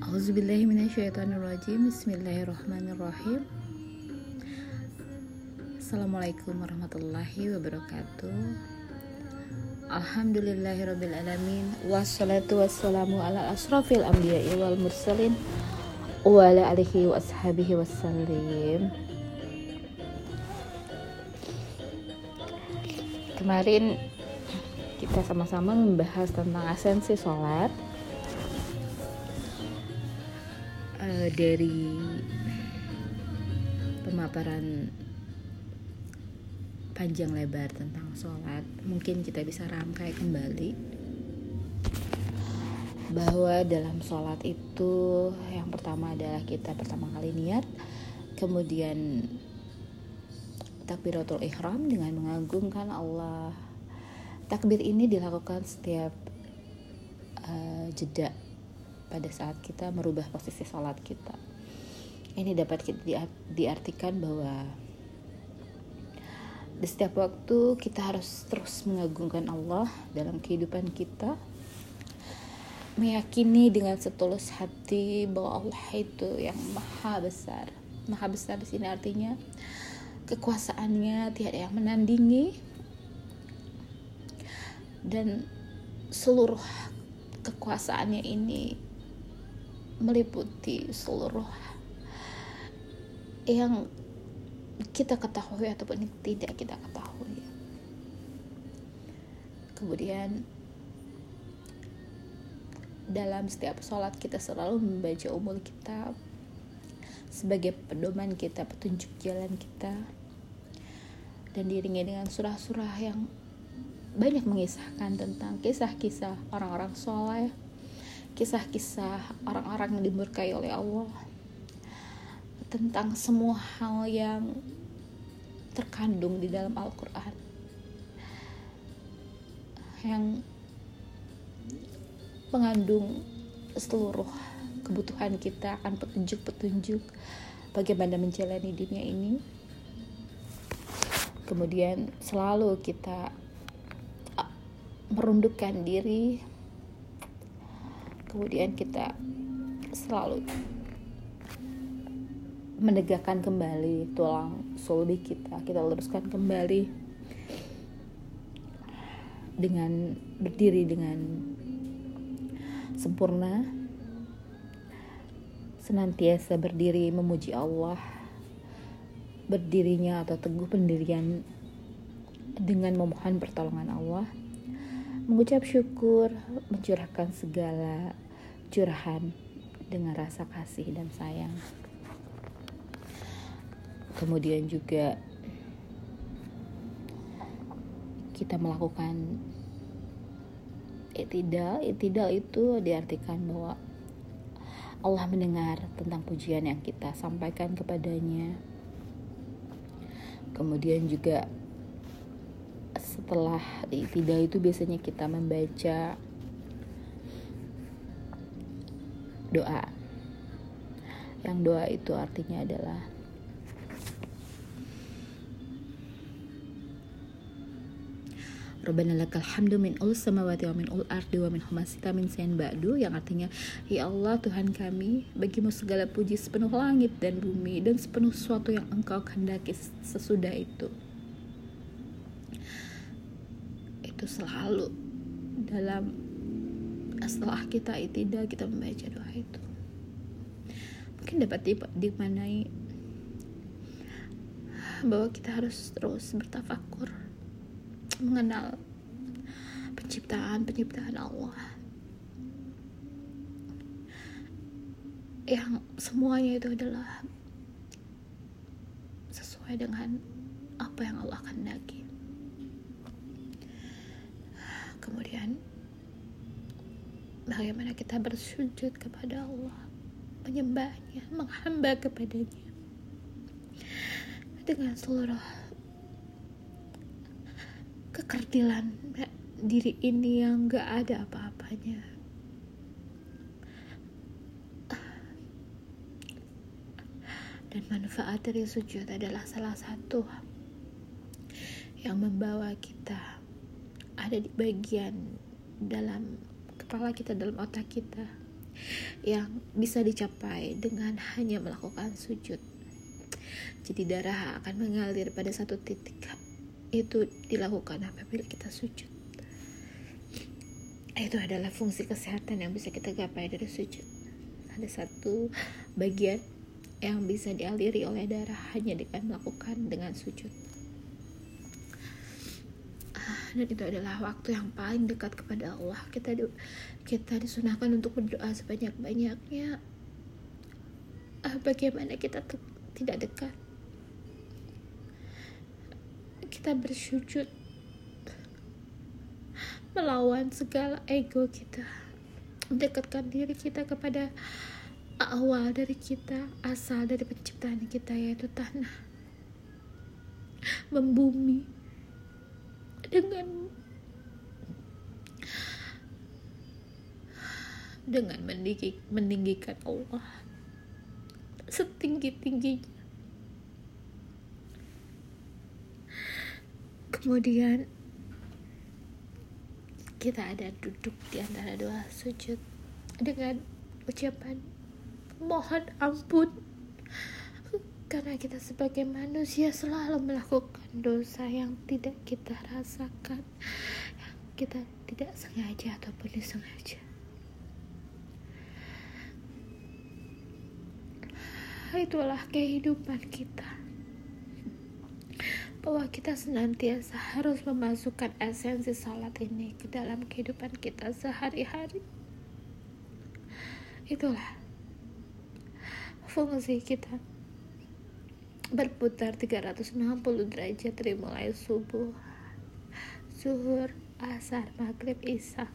Auzubillahiminasyaitonirrajim Bismillahirrahmanirrahim. Assalamualaikum warahmatullahi wabarakatuh. Alhamdulillahirrabbilalamin Wassalatu wassalamu ala asrafil anbiya'i wal mursalin Wa ala alihi wa ashabihi wassalim. Kemarin kita sama-sama membahas tentang esensi sholat uh, dari pemaparan panjang lebar tentang sholat mungkin kita bisa rangkai kembali bahwa dalam sholat itu yang pertama adalah kita pertama kali niat kemudian takbiratul ihram dengan mengagungkan Allah. Takbir ini dilakukan setiap uh, jeda pada saat kita merubah posisi sholat kita. Ini dapat diartikan bahwa di setiap waktu kita harus terus mengagungkan Allah dalam kehidupan kita meyakini dengan setulus hati bahwa Allah itu yang maha besar. Maha besar di sini artinya kekuasaannya tiada yang menandingi. Dan seluruh kekuasaannya ini meliputi seluruh yang kita ketahui ataupun tidak kita ketahui. Kemudian dalam setiap sholat kita selalu membaca umul kitab sebagai pedoman kita petunjuk jalan kita dan diiringi dengan surah-surah yang banyak mengisahkan tentang kisah-kisah orang-orang soleh kisah-kisah orang-orang yang dimurkai oleh Allah tentang semua hal yang terkandung di dalam Al-Quran. Yang mengandung seluruh kebutuhan kita akan petunjuk-petunjuk bagaimana menjalani dunia ini. Kemudian selalu kita merundukkan diri kemudian kita selalu menegakkan kembali tulang sulbi kita. Kita luruskan kembali dengan berdiri dengan sempurna senantiasa berdiri memuji Allah berdirinya atau teguh pendirian dengan memohon pertolongan Allah mengucap syukur mencurahkan segala curahan dengan rasa kasih dan sayang. Kemudian juga kita melakukan itidal. Itidal itu diartikan bahwa Allah mendengar tentang pujian yang kita sampaikan kepadanya. Kemudian juga setelah itidal itu biasanya kita membaca doa. Yang doa itu artinya adalah Rabbana lakal hamdu min ul samawati wa min ul ardi wa min humasita min sayin ba'du yang artinya Ya Allah Tuhan kami bagimu segala puji sepenuh langit dan bumi dan sepenuh sesuatu yang engkau kehendaki sesudah itu itu selalu dalam setelah kita itidal kita membaca doa itu mungkin dapat dimanai bahwa kita harus terus bertafakur mengenal penciptaan-penciptaan Allah yang semuanya itu adalah sesuai dengan apa yang Allah kehendaki. Kemudian bagaimana kita bersujud kepada Allah, menyembahnya, menghamba kepadanya. Dengan seluruh kekerdilan diri ini yang gak ada apa-apanya. Dan manfaat dari sujud adalah salah satu yang membawa kita ada di bagian dalam kepala kita dalam otak kita yang bisa dicapai dengan hanya melakukan sujud. Jadi darah akan mengalir pada satu titik. Itu dilakukan apabila kita sujud. Itu adalah fungsi kesehatan yang bisa kita gapai dari sujud. Ada satu bagian yang bisa dialiri oleh darah hanya dengan melakukan dengan sujud dan itu adalah waktu yang paling dekat kepada Allah. Kita di, kita disunahkan untuk berdoa sebanyak banyaknya uh, bagaimana kita tidak dekat? Kita bersujud melawan segala ego kita. Mendekatkan diri kita kepada awal dari kita asal dari penciptaan kita yaitu tanah. Membumi dengan dengan meninggi, meninggikan Allah setinggi tingginya kemudian kita ada duduk di antara dua sujud dengan ucapan mohon ampun karena kita sebagai manusia selalu melakukan dosa yang tidak kita rasakan, yang kita tidak sengaja ataupun disengaja. Itulah kehidupan kita. Bahwa kita senantiasa harus memasukkan esensi salat ini ke dalam kehidupan kita sehari-hari. Itulah fungsi kita berputar 360 derajat dari mulai subuh, zuhur, asar, maghrib, isya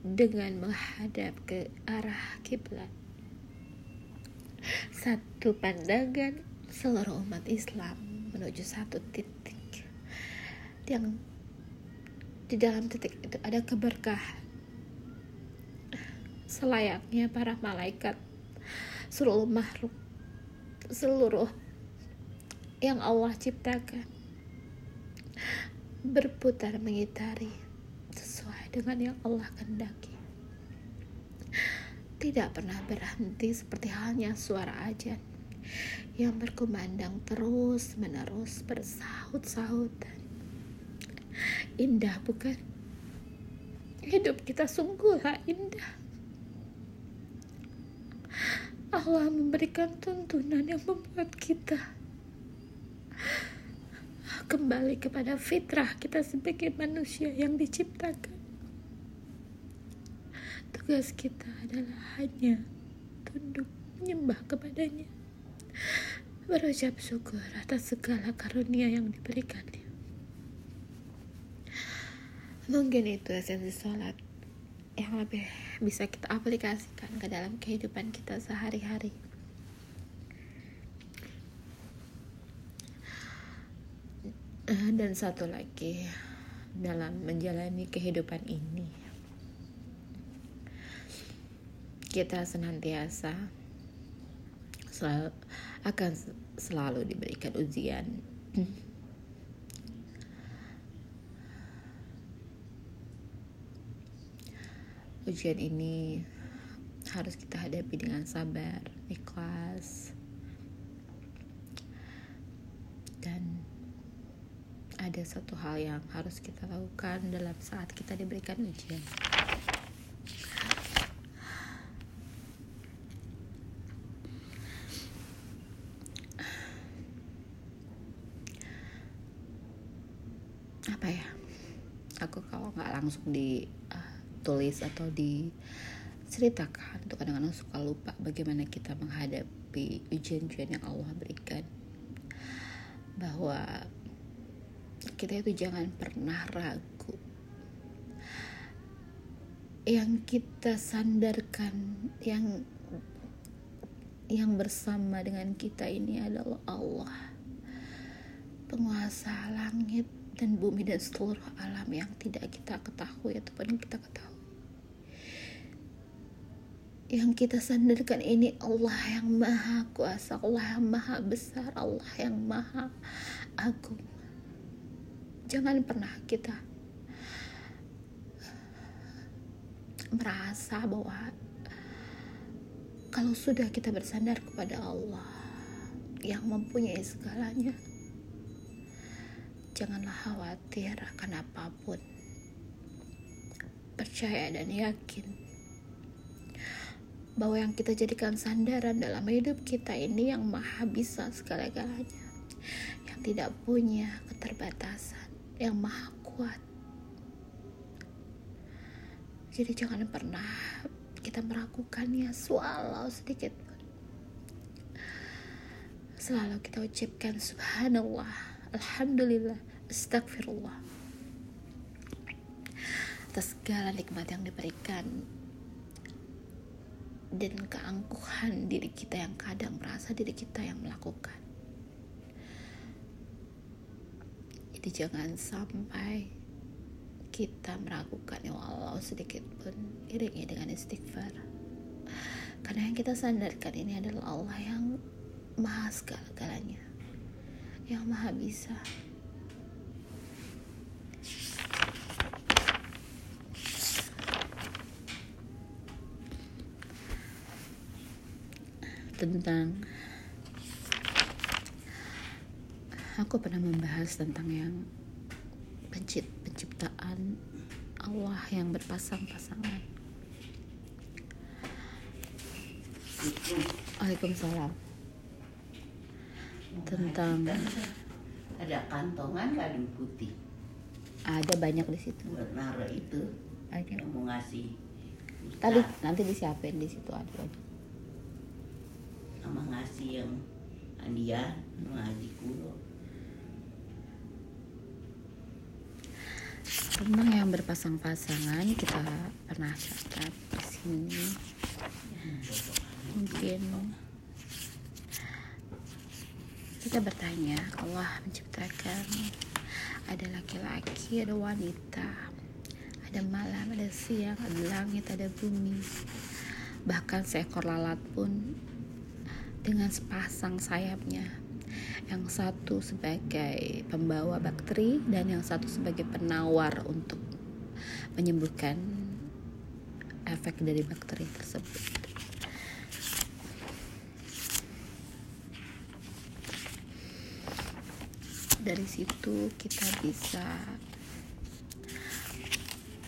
dengan menghadap ke arah kiblat. Satu pandangan seluruh umat Islam menuju satu titik yang di dalam titik itu ada keberkahan selayaknya para malaikat seluruh makhluk seluruh yang Allah ciptakan berputar mengitari sesuai dengan yang Allah kehendaki. Tidak pernah berhenti seperti halnya suara ajan yang berkumandang terus menerus bersahut-sahutan. Indah bukan? Hidup kita sungguhlah indah. Allah memberikan tuntunan yang membuat kita kembali kepada fitrah kita sebagai manusia yang diciptakan. Tugas kita adalah hanya tunduk menyembah kepadanya, berucap syukur atas segala karunia yang diberikannya. Mungkin itu esensi sholat yang lebih bisa kita aplikasikan ke dalam kehidupan kita sehari-hari. Eh, dan satu lagi dalam menjalani kehidupan ini kita senantiasa selalu, akan selalu diberikan ujian ujian ini harus kita hadapi dengan sabar, ikhlas, dan ada satu hal yang harus kita lakukan dalam saat kita diberikan ujian. Apa ya? Aku kalau nggak langsung di ditulis atau diceritakan. Itu kadang-kadang suka lupa bagaimana kita menghadapi ujian-ujian yang Allah berikan. Bahwa kita itu jangan pernah ragu. Yang kita sandarkan yang yang bersama dengan kita ini adalah Allah. Penguasa langit dan bumi dan seluruh alam yang tidak kita ketahui ataupun kita ketahui yang kita sandarkan ini Allah yang maha kuasa Allah yang maha besar Allah yang maha agung. Jangan pernah kita merasa bahwa kalau sudah kita bersandar kepada Allah yang mempunyai segalanya janganlah khawatir akan apa pun. Percaya dan yakin bahwa yang kita jadikan sandaran dalam hidup kita ini yang maha bisa segala-galanya. Yang tidak punya keterbatasan yang maha kuat. Jadi jangan pernah kita meragukannya walau sedikit pun. Selalu kita ucapkan subhanallah alhamdulillah astagfirullah atas segala nikmat yang diberikan dan keangkuhan diri kita yang kadang merasa diri kita yang melakukan. Jadi jangan sampai kita meragukan ya walau sedikit pun iringi dengan istighfar. Karena yang kita sandarkan ini adalah Allah yang maha segala-galanya. Yang maha bisa. Tentang aku pernah membahas tentang yang pencip, penciptaan Allah yang berpasang-pasangan. Waalaikumsalam. Tentang ada kantongan kado putih ada banyak di situ. buat naruh itu Ada. yang mau ngasih Tadi nanti disiapin di situ ada banyak. Sama ngasih yang hadiah ngaji kulo Tentang yang berpasang-pasangan kita pernah catat di sini. Mungkin kita bertanya, Allah menciptakan ada laki-laki, ada wanita, ada malam, ada siang, ada langit, ada bumi. Bahkan seekor lalat pun dengan sepasang sayapnya. Yang satu sebagai pembawa bakteri dan yang satu sebagai penawar untuk menyembuhkan efek dari bakteri tersebut. Dari situ kita bisa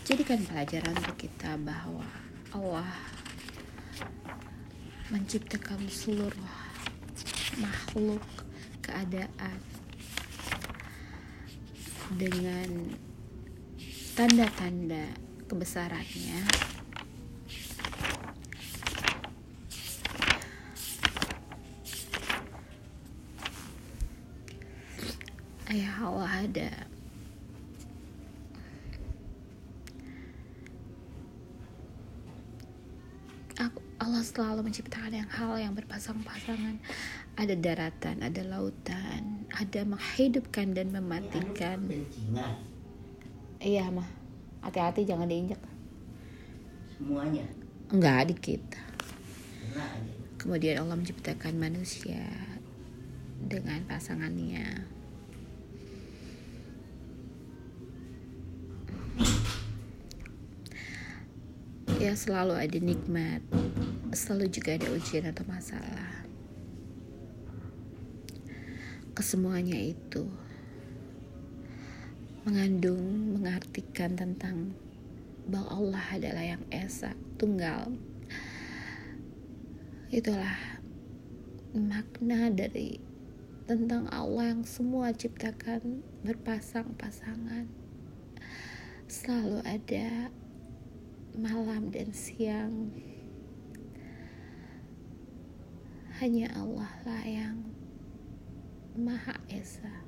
jadikan pelajaran untuk kita bahwa Allah menciptakan seluruh makhluk keadaan dengan tanda-tanda kebesarannya. Ayah Allah ada Aku- Allah selalu menciptakan yang hal yang berpasang-pasangan ada daratan, ada lautan, ada menghidupkan dan mematikan. Iya mah, hati-hati jangan diinjak. semuanya Enggak dikit. Kemudian Allah menciptakan manusia dengan pasangannya. Ya selalu ada nikmat, selalu juga ada ujian atau masalah. Kesemuanya itu mengandung, mengartikan tentang bahwa Allah adalah yang esa, tunggal. Itulah makna dari tentang Allah yang semua ciptakan berpasang-pasangan. Selalu ada malam dan siang. Hanya Allah lah yang Maha Esa.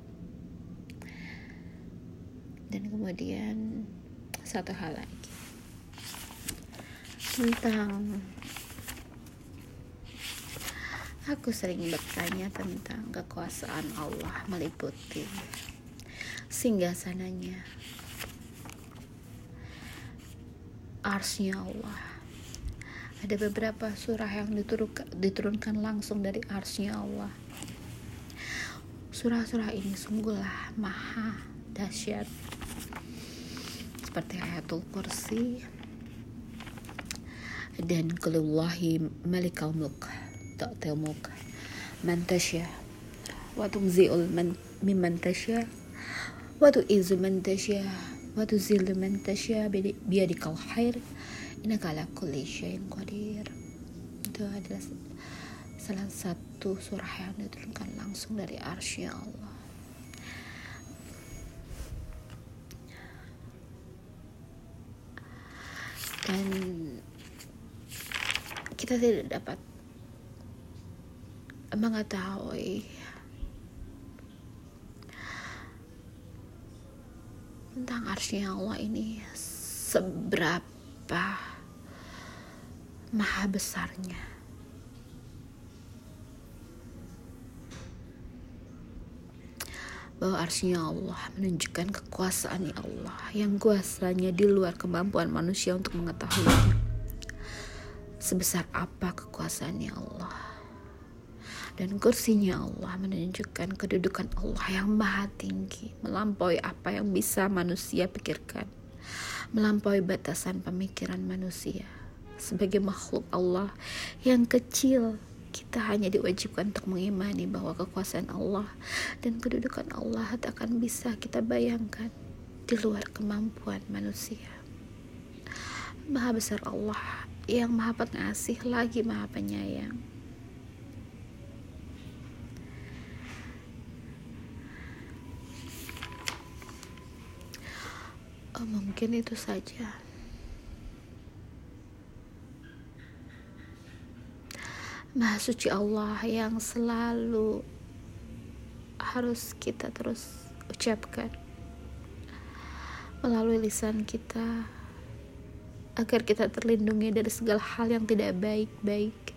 Dan kemudian satu hal lagi tentang aku sering bertanya tentang kekuasaan Allah meliputi singgasananya arsnya Allah ada beberapa surah yang diturunkan, langsung dari arsnya Allah surah-surah ini sungguhlah maha dahsyat seperti ayatul kursi dan kulillahi malikal mulk tu'til mulk man tasya wa tugzi'ul man mimman tasya wa tu'izu man tasya wa tuzillu man innaka ala kulli syai'in qadir. Itu adalah salah satu surah yang diturunkan langsung dari arsy Allah. Dan kita tidak dapat mengetahui tentang arsnya Allah ini seberapa maha besarnya bahwa arsnya Allah menunjukkan kekuasaan Allah yang kuasanya di luar kemampuan manusia untuk mengetahuinya. Sebesar apa kekuasaannya Allah. Dan kursinya Allah menunjukkan kedudukan Allah yang maha tinggi, melampaui apa yang bisa manusia pikirkan, melampaui batasan pemikiran manusia. Sebagai makhluk Allah yang kecil, kita hanya diwajibkan untuk mengimani bahwa kekuasaan Allah dan kedudukan Allah tak akan bisa kita bayangkan di luar kemampuan manusia. Maha besar Allah yang maha pengasih lagi maha penyayang. Oh, mungkin itu saja. Maha suci Allah yang selalu harus kita terus ucapkan melalui lisan kita agar kita terlindungi dari segala hal yang tidak baik-baik.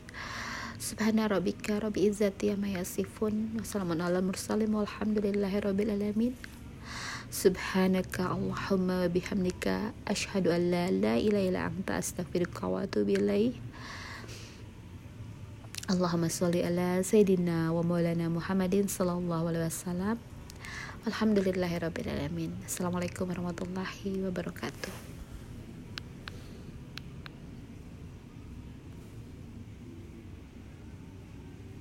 Subhana rabbika rabbi izzati amma yasifun. Ala mursalin walhamdulillahi rabbil alamin. Subhanaka Allahumma wa bihamdika asyhadu an la ilaha illa anta astaghfiruka wa atubu ilaik. Allahumma sholli ala Sayyidina wa maulana Muhammadin sallallahu alaihi wasallam. Alhamdulillahirabbil alamin. Assalamualaikum warahmatullahi wabarakatuh.